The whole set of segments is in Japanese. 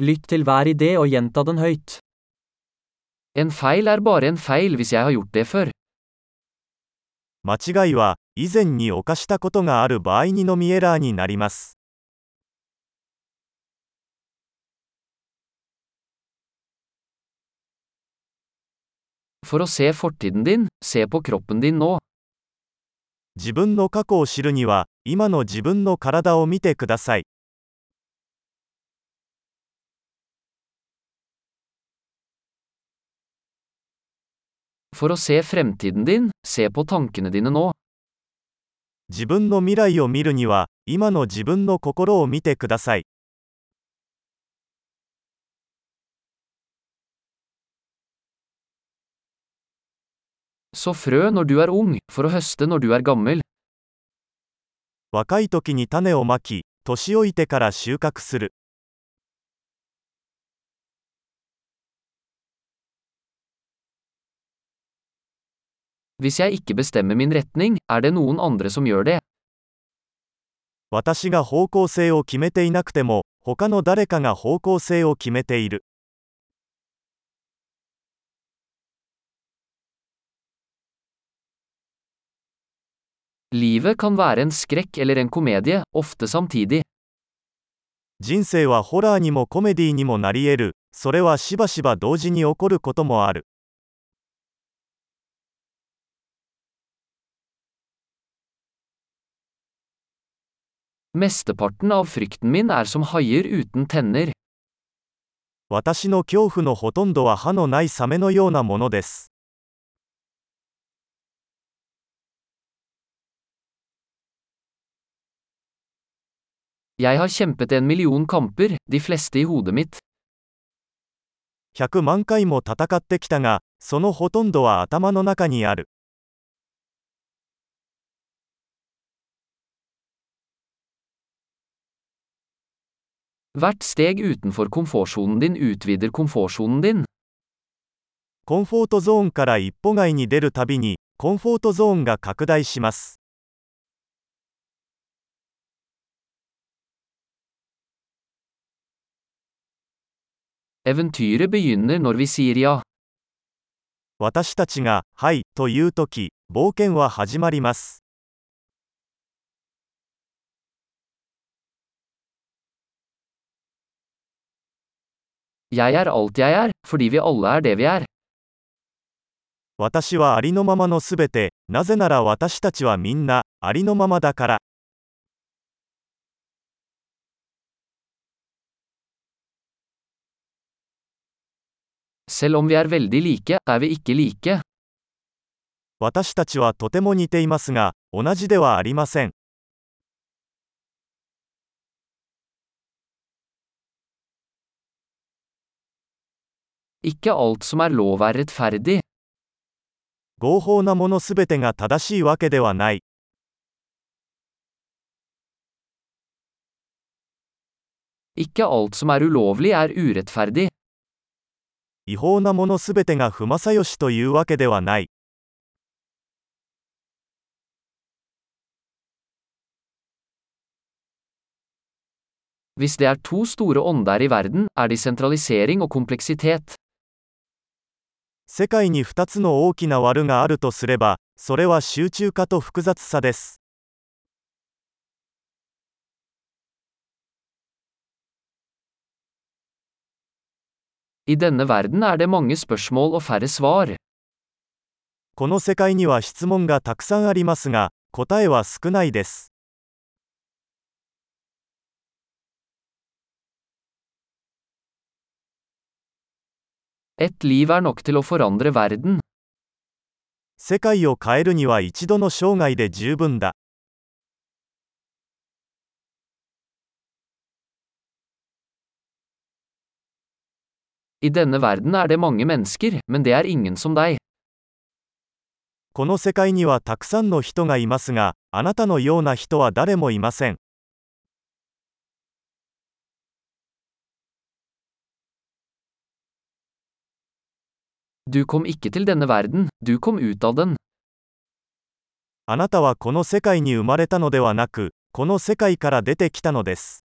Lytt til hver idé og gjenta den høyt. En feil er bare en feil hvis jeg har gjort det før. 間違いは、以前に犯したことがある場合にのみエラーになります。For å se fortiden din, se på kroppen din nå. 自分の過去を知るには、今の自分の体を見てください。自分の未来を見るには、今の自分の心を見てください。若い時に種をまき、年老いてから収穫する。Hvis jeg ikke bestemmer min retning, er det noen andre som gjør det. 私が方向性を決めていなくても、他の誰かが方向性を決めている。Livet kan være en skrekk eller en komedie, ofte samtidig. 人生はホラーにもコメディにもなり得る。それはしばしば同時に起こることもある。私の恐怖のほとんどは歯のないサメのようなものです。100万回も戦ってきたがそのほとんどは頭の中にある。コンフォートゾーンから一歩外に出るたびにコンフォートゾーンが拡大します私たちが「はい」という時冒険は始まります「Jeg er alt jeg er, fordi 私はありのままのすべて、なぜなら私たちはみんなありのままだから。私たちはとても似ていますが、同じではありません。Ikke alt som er lov er rettferdig. 合法なものすべてが正しいわけではない。 Ikke alt som er ulovlig er urettferdig. 違法なものすべてが不正義というわけではない。 Hvis det er to store ånder i verden, er de sentralisering og kompleksitet. 世界に2つの大きな悪があるとすれば、それは集中化と複雑さです。Er. この世界には質問がたくさんありますが、答えは少ないです。Et liv er nok til å forandre verden. 世界を変えるには一度の生涯で十分だ。I denne verden er det mange mennesker, men det er ingen som deg. この世界にはたくさんの人がいますが、あなたのような人は誰もいません。Du kom ikke til denne verden, du kom ut av den. あなたはこの世界に生まれたのではなく、この世界から出てきたのです。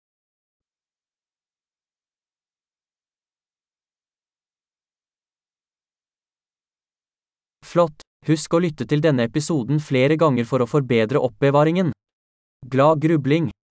Flott! Husk å lytte til denne episoden flere ganger for å forbedre oppbevaringen. Glad grubling!